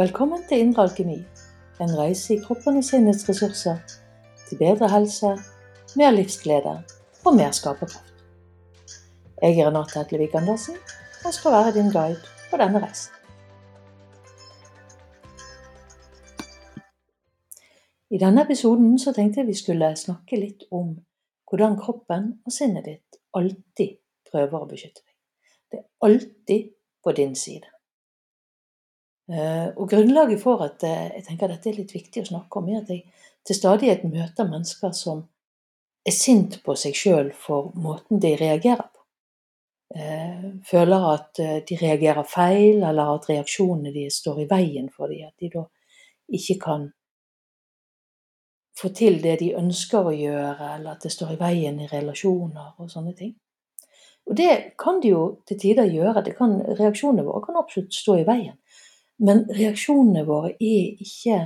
Velkommen til Indre alkemi, en reise i kroppen og sinnets ressurser til bedre helse, mer livsglede og mer skaperkraft. Jeg er Renate Hetlevik Andersen og skal være din guide på denne reisen. I denne episoden så tenkte jeg vi skulle snakke litt om hvordan kroppen og sinnet ditt alltid prøver å beskytte deg. Det er alltid på din side. Eh, og grunnlaget for at eh, jeg tenker at dette er litt viktig å snakke om, er at jeg til stadighet møter mennesker som er sint på seg sjøl for måten de reagerer på. Eh, føler at de reagerer feil, eller at reaksjonene de står i veien for dem. At de da ikke kan få til det de ønsker å gjøre, eller at det står i veien i relasjoner og sånne ting. Og det kan de jo til tider gjøre. Kan, reaksjonene våre kan absolutt stå i veien. Men reaksjonene våre er ikke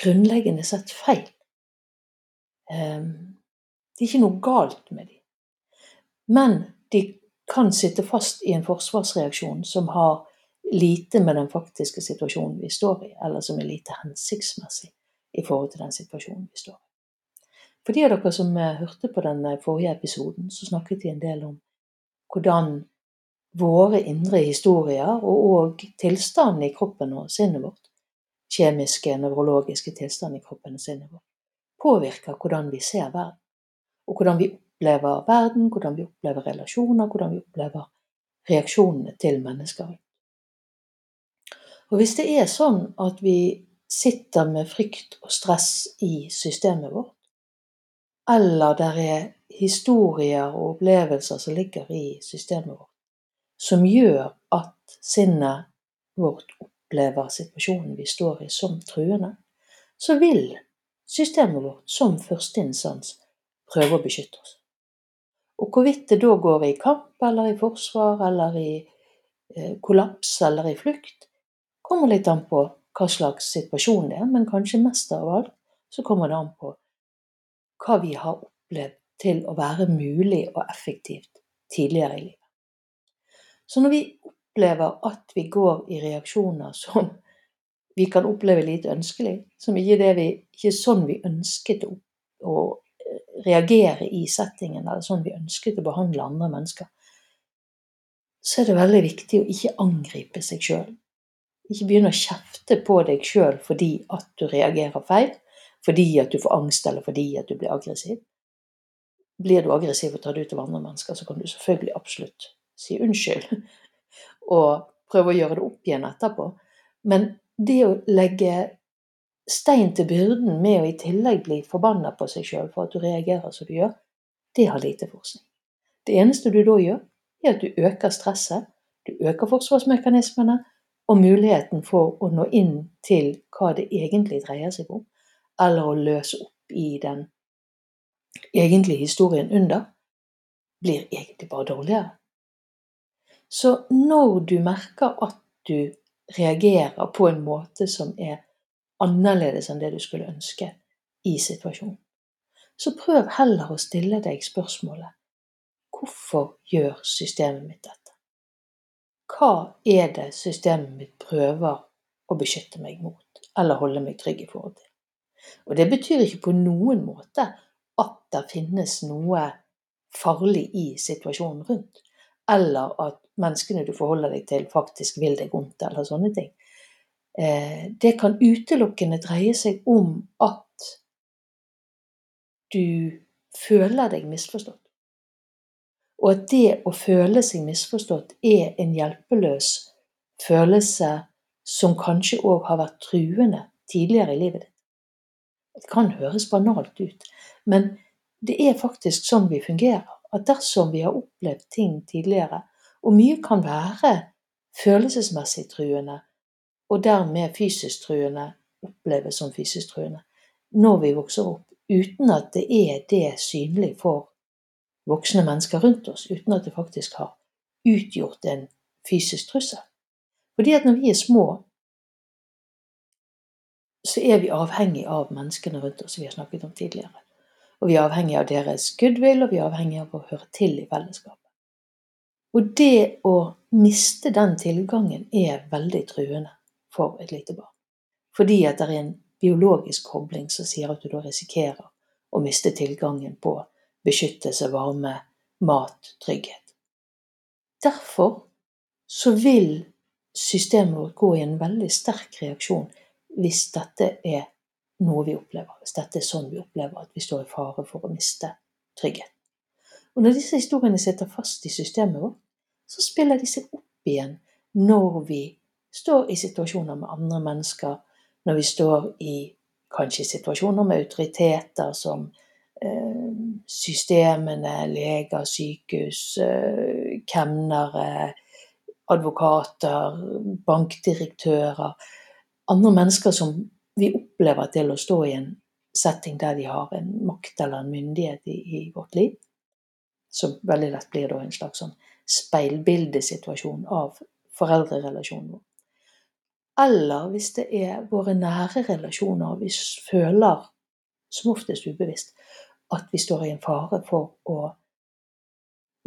grunnleggende sett feil. Ehm, det er ikke noe galt med dem. Men de kan sitte fast i en forsvarsreaksjon som har lite med den faktiske situasjonen vi står i, eller som er lite hensiktsmessig i forhold til den situasjonen vi står i. For de av dere som eh, hørte på den forrige episoden, så snakket de en del om hvordan våre indre historier og òg tilstanden i kroppen og sinnet vårt, kjemiske, nevrologiske tilstand i kroppen og sinnet vårt, påvirker hvordan vi ser verden. Og hvordan vi opplever verden, hvordan vi opplever relasjoner, hvordan vi opplever reaksjonene til mennesker. Og hvis det er sånn at vi sitter med frykt og stress i systemet vårt, eller der er historier og opplevelser som ligger i systemet vårt, som gjør at sinnet vårt opplever situasjonen vi står i, som truende, så vil systemet vårt som førsteinstans prøve å beskytte oss. Og hvorvidt det da går i kamp eller i forsvar eller i eh, kollaps eller i flukt, kommer litt an på hva slags situasjon det er, men kanskje mest av alt så kommer det an på hva vi har opplevd til å være mulig og effektivt tidligere i livet. Så når vi opplever at vi går i reaksjoner som vi kan oppleve lite ønskelig, som ikke er, sånn vi ønsket å, å reagere i settingen, eller sånn vi ønsket å behandle andre mennesker, så er det veldig viktig å ikke angripe seg sjøl. Ikke begynne å kjefte på deg sjøl fordi at du reagerer feil, fordi at du får angst eller fordi at du blir aggressiv. Blir du aggressiv og tar det ut av andre mennesker, så kan du selvfølgelig absolutt si unnskyld og prøve å gjøre det opp igjen etterpå. Men det å legge stein til byrden med å i tillegg bli forbanna på seg sjøl for at du reagerer som du gjør, det har lite forskning. Det eneste du da gjør, er at du øker stresset, du øker forsvarsmekanismene og muligheten for å nå inn til hva det egentlig dreier seg om, eller å løse opp i den egentlige historien under, blir egentlig bare dårligere. Så når du merker at du reagerer på en måte som er annerledes enn det du skulle ønske i situasjonen, så prøv heller å stille deg spørsmålet Hvorfor gjør systemet mitt dette? Hva er det systemet mitt prøver å beskytte meg mot, eller holde meg trygg i forhold til? Og det betyr ikke på noen måte at det finnes noe farlig i situasjonen rundt eller at menneskene du forholder deg til, faktisk vil deg vondt, eller sånne ting. Eh, det kan utelukkende dreie seg om at du føler deg misforstått. Og at det å føle seg misforstått er en hjelpeløs følelse som kanskje òg har vært truende tidligere i livet ditt. Det kan høres banalt ut, men det er faktisk sånn vi fungerer at dersom vi har opplevd ting tidligere, og mye kan være følelsesmessig truende, og dermed fysisk truende, oppleves som fysisk truende, når vi vokser opp, uten at det er det synlig for voksne mennesker rundt oss, uten at det faktisk har utgjort en fysisk trussel. Fordi at når vi er små, så er vi avhengig av menneskene rundt oss, som vi har snakket om tidligere. Og vi er avhengig av deres goodwill, og vi er avhengig av å høre til i fellesskapet. Og det å miste den tilgangen er veldig truende for et lite barn. Fordi at det er en biologisk kobling som sier at du da risikerer å miste tilgangen på beskyttelse, varme, mat, trygghet. Derfor så vil systemet vårt gå i en veldig sterk reaksjon hvis dette er noe vi opplever. Hvis dette er sånn vi opplever at vi står i fare for å miste trygghet. Og når disse historiene sitter fast i systemet vårt, så spiller de seg opp igjen når vi står i situasjoner med andre mennesker, når vi står i kanskje situasjoner med autoriteter som eh, systemene, leger, sykehus, eh, kemnere, advokater, bankdirektører Andre mennesker som vi opplever til å stå i en setting der de har en makt eller en myndighet i, i vårt liv. Som veldig lett blir en slags sånn speilbildesituasjon av foreldrerelasjonen vår. Eller hvis det er våre nære relasjoner vi føler, som oftest ubevisst, at vi står i en fare for å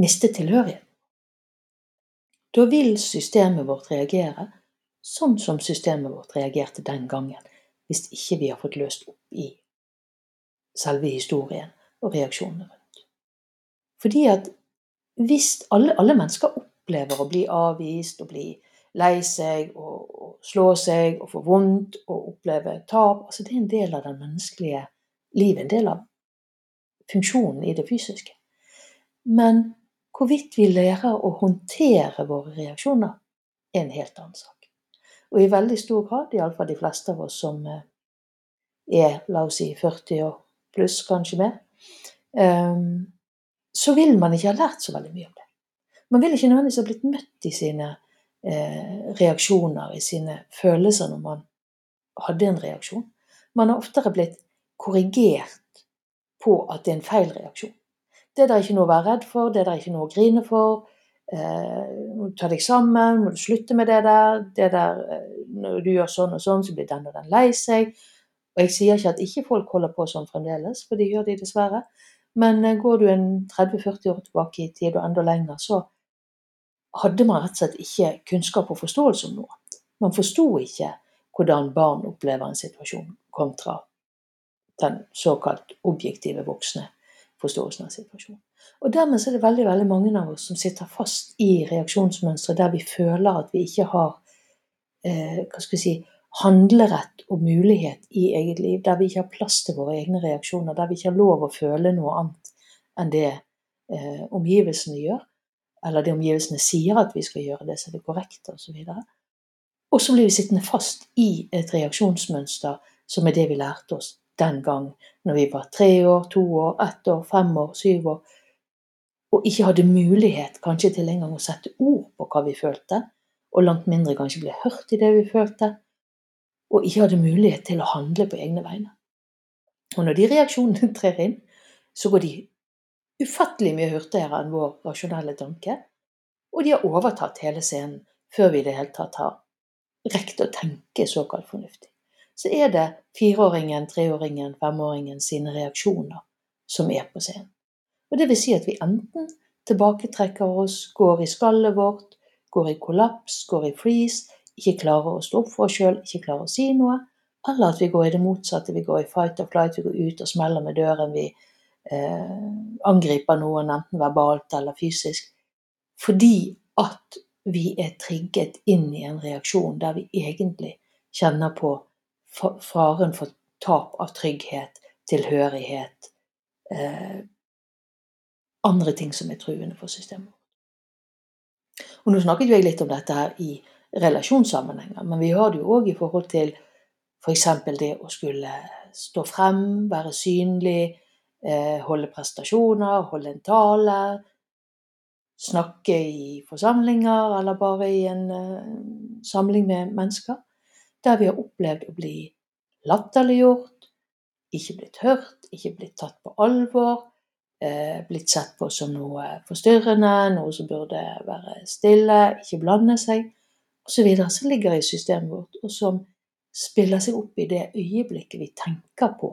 miste tilhørighet. Da vil systemet vårt reagere sånn som systemet vårt reagerte den gangen, hvis ikke vi har fått løst opp i selve historien og reaksjonene rundt. Fordi at hvis alle, alle mennesker opplever å bli avvist og bli lei seg og, og slå seg og få vondt og oppleve tap altså Det er en del av det menneskelige livet, en del av funksjonen i det fysiske. Men hvorvidt vi lærer å håndtere våre reaksjoner, er en helt annen sak. Og i veldig stor grad, iallfall de fleste av oss som eh, er la oss si 40 år pluss, kanskje mer, ehm, så vil man ikke ha lært så veldig mye om det. Man vil ikke nødvendigvis ha blitt møtt i sine eh, reaksjoner, i sine følelser når man hadde en reaksjon. Man har oftere blitt korrigert på at det er en feil reaksjon. Det er det ikke noe å være redd for, det er det ikke noe å grine for. Eh, må du ta deg sammen, må du slutte med det der. Det der eh, når du gjør sånn og sånn, så blir den og den lei seg. Og jeg sier ikke at ikke folk holder på sånn fremdeles, for de gjør de dessverre. Men eh, går du en 30-40 år tilbake i tid og enda lenger, så hadde man rett og slett ikke kunnskap og forståelse om noe. Man forsto ikke hvordan barn opplever en situasjon, kontra den såkalt objektive voksne forståelsen av situasjonen. Og Dermed er det veldig veldig mange av oss som sitter fast i reaksjonsmønstre der vi føler at vi ikke har eh, hva skal vi si, handlerett og mulighet i eget liv, der vi ikke har plass til våre egne reaksjoner, der vi ikke har lov å føle noe annet enn det eh, omgivelsene gjør, eller det omgivelsene sier at vi skal gjøre, det er det korrekte, osv. Og så blir vi sittende fast i et reaksjonsmønster som er det vi lærte oss den gang når vi var tre år, to år, ett år, fem år, syv år, og ikke hadde mulighet kanskje til engang å sette ord på hva vi følte, og langt mindre kanskje ble hørt i det vi følte, og ikke hadde mulighet til å handle på egne vegne. Og når de reaksjonene trer inn, så går de ufattelig mye hurtigere enn vår rasjonelle tanke, og de har overtatt hele scenen før vi i det hele tatt har rekt å tenke såkalt fornuftig. Så er det fireåringen, treåringen, femåringen sine reaksjoner som er på scenen. Og det vil si at vi enten tilbaketrekker oss, går i skallet vårt, går i kollaps, går i freeze, ikke klarer å stå opp for oss sjøl, ikke klarer å si noe, eller at vi går i det motsatte, vi går i fight or flight, vi går ut og smeller med døren, vi eh, angriper noen enten verbalt eller fysisk, fordi at vi er trigget inn i en reaksjon der vi egentlig kjenner på faren for tap av trygghet, tilhørighet, eh, andre ting som er truende for systemet. Og Nå snakket jo jeg litt om dette her i relasjonssammenhenger, men vi har det jo òg i forhold til f.eks. For det å skulle stå frem, være synlig, Eh, holde prestasjoner, holde en tale, snakke i forsamlinger eller bare i en uh, samling med mennesker, der vi har opplevd å bli latterliggjort, ikke blitt hørt, ikke blitt tatt på alvor, uh, blitt sett på som noe forstyrrende, noe som burde være stille, ikke blande seg, osv., som ligger i systemet vårt, og som spiller seg opp i det øyeblikket vi tenker på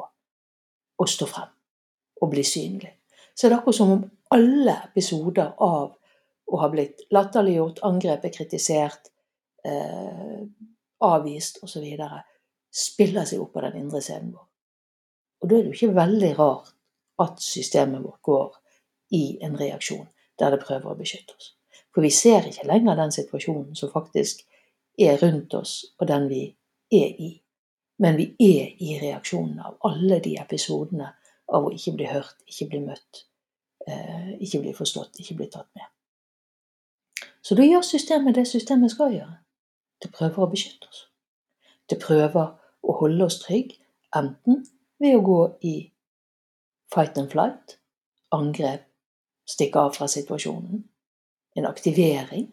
å stå frem og bli synlig. Så det er akkurat som om alle episoder av å ha blitt latterliggjort, angrepet, kritisert, eh, avvist osv., spiller seg opp på den indre scenen vår. Og da er det jo ikke veldig rart at systemet vårt går i en reaksjon der det prøver å beskytte oss. For vi ser ikke lenger den situasjonen som faktisk er rundt oss, og den vi er i. Men vi er i reaksjonen av alle de episodene av å ikke bli hørt, ikke bli møtt, eh, ikke bli forstått, ikke bli tatt med. Så da gjør systemet det systemet skal gjøre. Det prøver å beskytte oss. Det prøver å holde oss trygge, enten ved å gå i fight and flight, angrep, stikke av fra situasjonen, en aktivering,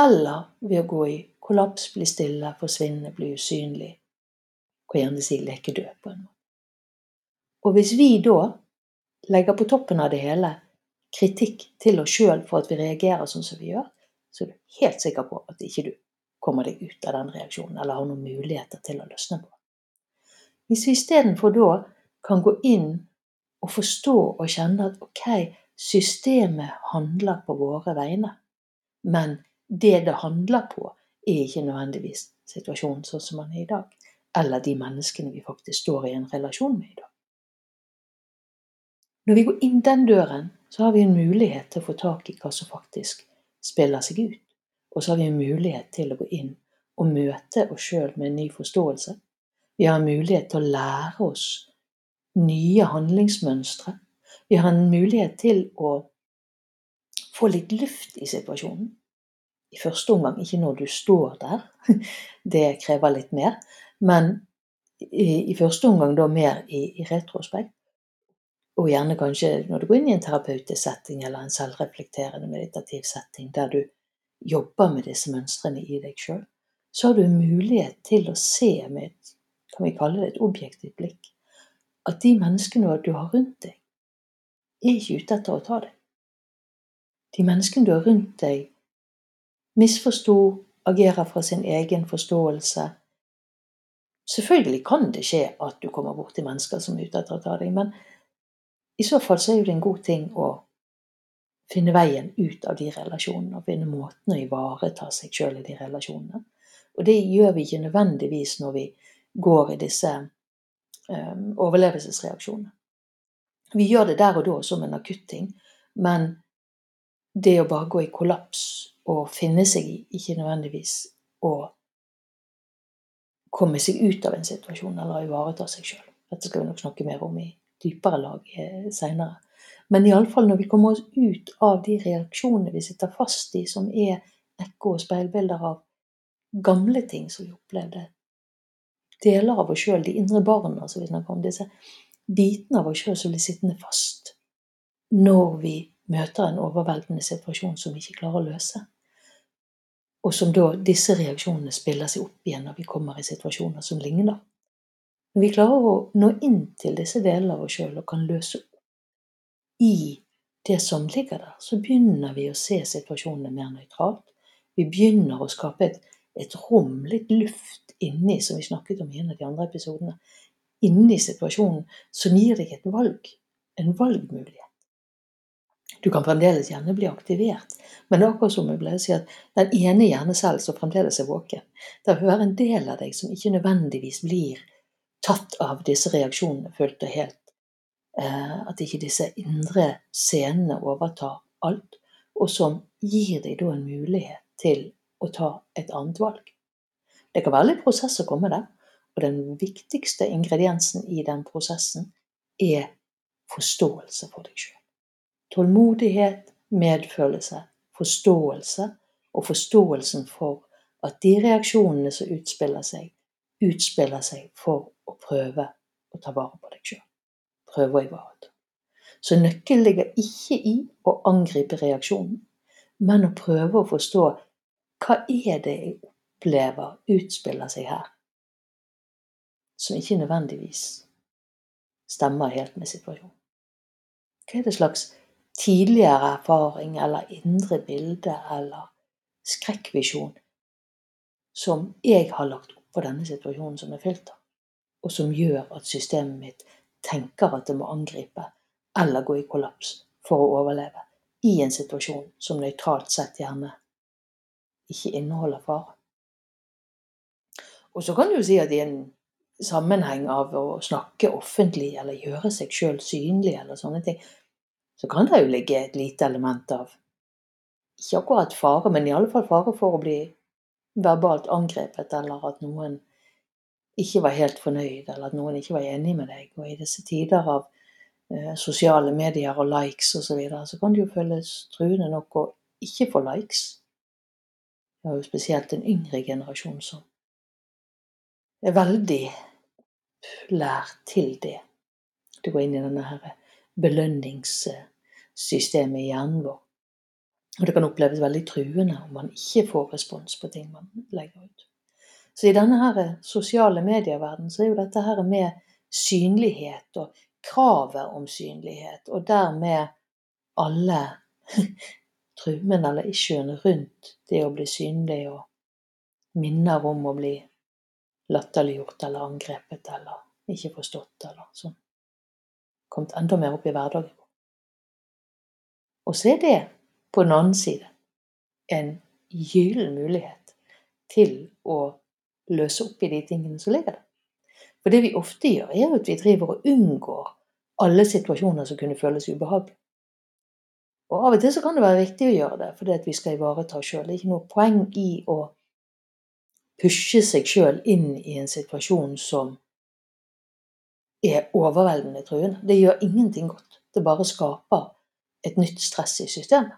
eller ved å gå i kollaps, bli stille, forsvinne, bli usynlig, kan gjerne si leke død på en måte. Og hvis vi da legger på toppen av det hele kritikk til oss sjøl for at vi reagerer sånn som vi gjør, så er du helt sikker på at ikke du kommer deg ut av den reaksjonen eller har noen muligheter til å løsne på. Hvis vi istedenfor da kan gå inn og forstå og kjenne at ok, systemet handler på våre vegne, men det det handler på, er ikke nødvendigvis situasjonen sånn som den er i dag, eller de menneskene vi faktisk står i en relasjon med i dag. Når vi går inn den døren, så har vi en mulighet til å få tak i hva som faktisk spiller seg ut. Og så har vi en mulighet til å gå inn og møte oss sjøl med en ny forståelse. Vi har en mulighet til å lære oss nye handlingsmønstre. Vi har en mulighet til å få litt luft i situasjonen. I første omgang ikke når du står der, det krever litt mer. Men i, første omgang da mer i, i retrospekt og gjerne kanskje når du går inn i en terapeutisk setting eller en selvreflekterende meditativ setting der du jobber med disse mønstrene i deg sjøl, så har du mulighet til å se med et, kan vi kalle det et objektivt blikk, at de menneskene du har rundt deg, er ikke ute etter å ta deg. De menneskene du har rundt deg, misforsto, agerer fra sin egen forståelse. Selvfølgelig kan det skje at du kommer borti mennesker som er ute etter å ta deg, men i så fall så er det en god ting å finne veien ut av de relasjonene og finne måten å ivareta seg sjøl i de relasjonene. Og det gjør vi ikke nødvendigvis når vi går i disse um, overlevelsesreaksjonene. Vi gjør det der og da som en akutting, men det å bare gå i kollaps og finne seg i, ikke nødvendigvis å komme seg ut av en situasjon eller ivareta seg sjøl. Dette skal vi nok snakke mer om i dypere lag eh, seinere. Men iallfall når vi kommer oss ut av de reaksjonene vi sitter fast i, som er ekko og speilbilder av gamle ting som vi opplevde, deler av oss sjøl, de indre barna som vi snakker om, disse bitene av oss sjøl som blir sittende fast når vi møter en overveldende situasjon som vi ikke klarer å løse. Og som da disse reaksjonene spiller seg opp igjen når vi kommer i situasjoner som ligner. Når vi klarer å nå inn til disse delene av oss sjøl og kan løse i det som ligger der, så begynner vi å se situasjonene mer nøytralt. Vi begynner å skape et, et rom, litt luft inni, som vi snakket om i en av de andre episodene, inni situasjonen som gir deg et valg, en valgmulighet. Du kan fremdeles gjerne bli aktivert, men det er akkurat som jeg pleier å si at den ene hjernecellen som fremdeles er våken, det vil være en del av deg som ikke nødvendigvis blir tatt av disse reaksjonene fullt og helt. Eh, at ikke disse indre scenene overtar alt, og som gir deg da en mulighet til å ta et annet valg. Det kan være litt prosess å komme der, og den viktigste ingrediensen i den prosessen er forståelse for deg sjøl. Tålmodighet, medfølelse, forståelse og forståelsen for at de reaksjonene som utspiller seg, utspiller seg for å prøve å ta vare på deg sjøl. Prøve å ivareta. Så nøkkelen ligger ikke i å angripe reaksjonen, men å prøve å forstå hva er det jeg opplever utspiller seg her, som ikke nødvendigvis stemmer helt med situasjonen. Hva er det slags tidligere erfaring eller indre bilde eller skrekkvisjon som jeg har lagt opp for denne situasjonen som er filter? og som gjør at systemet mitt tenker at det må angripe eller gå i kollaps for å overleve i en situasjon som nøytralt sett gjerne ikke inneholder fare. Og så kan du si at i en sammenheng av å snakke offentlig eller gjøre seg sjøl synlig eller sånne ting, så kan det jo ligge et lite element av ikke akkurat fare, men i alle fall fare for å bli verbalt angrepet, eller at noen ikke var helt fornøyd, eller at noen ikke var enig med deg. Og i disse tider av eh, sosiale medier og likes osv., så, videre, så kan det jo føles truende nok å ikke få likes. Det er jo spesielt den yngre generasjonen som er veldig lært til det. Det går inn i denne her belønningssystemet i hjernen vår. Og det kan oppleves veldig truende om man ikke får respons på ting man legger ut. Så i denne her sosiale medieverdenen så er jo dette her med synlighet og kravet om synlighet, og dermed alle trumene eller issuene rundt det å bli synlig og minner om å bli latterliggjort eller angrepet eller ikke forstått eller sånn. Kommet enda mer opp i hverdagen. Og så er det på den annen side en gyllen mulighet til å løse opp i de tingene som ligger der. For det vi ofte gjør, er at vi driver og unngår alle situasjoner som kunne føles ubehagelige. Og av og til så kan det være viktig å gjøre det, fordi at vi skal ivareta oss sjøl. Det er ikke noe poeng i å pushe seg sjøl inn i en situasjon som er overveldende truende. Det gjør ingenting godt. Det bare skaper et nytt stress i systemet.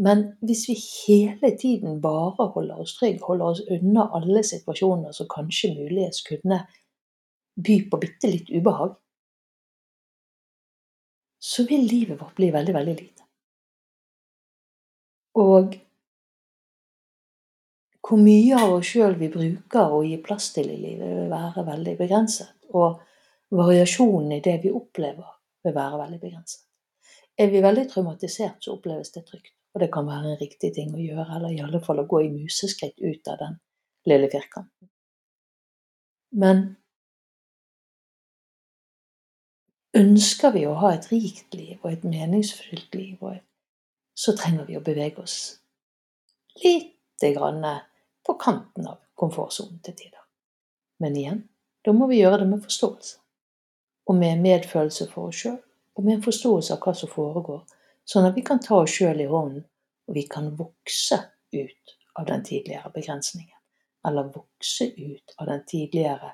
Men hvis vi hele tiden bare holder oss trygge, holder oss unna alle situasjoner som kanskje muligens kunne by på bitte litt ubehag, så vil livet vårt bli veldig, veldig lite. Og hvor mye av oss sjøl vi bruker å gi plass til i livet, vil være veldig begrenset. Og variasjonen i det vi opplever, vil være veldig begrenset. Er vi veldig traumatisert, så oppleves det trygt. Og det kan være en riktig ting å gjøre, eller i alle fall å gå i museskritt ut av den lille firkanten. Men ønsker vi å ha et rikt liv og et meningsfullt liv, så trenger vi å bevege oss lite grann på kanten av komfortsonen til tider. Men igjen, da må vi gjøre det med forståelse. Og med medfølelse for oss sjøl, og med en forståelse av hva som foregår, sånn at vi kan ta oss sjøl i hånden, og vi kan vokse ut av den tidligere begrensningen. Eller vokse ut av den tidligere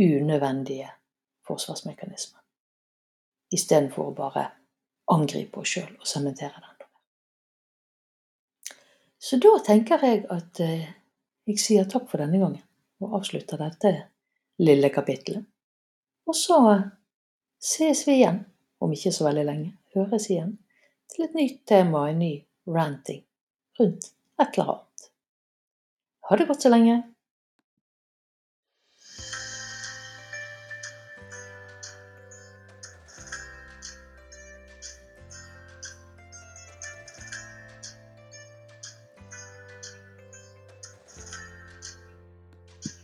unødvendige forsvarsmekanismen. Istedenfor å bare angripe oss sjøl og sementere den. Så da tenker jeg at eh, jeg sier takk for denne gangen og avslutter dette lille kapittelet. Og så ses vi igjen, om ikke så veldig lenge, høres igjen, til et nytt tema og en ny ranting rundt et eller annet. Ha det godt så lenge.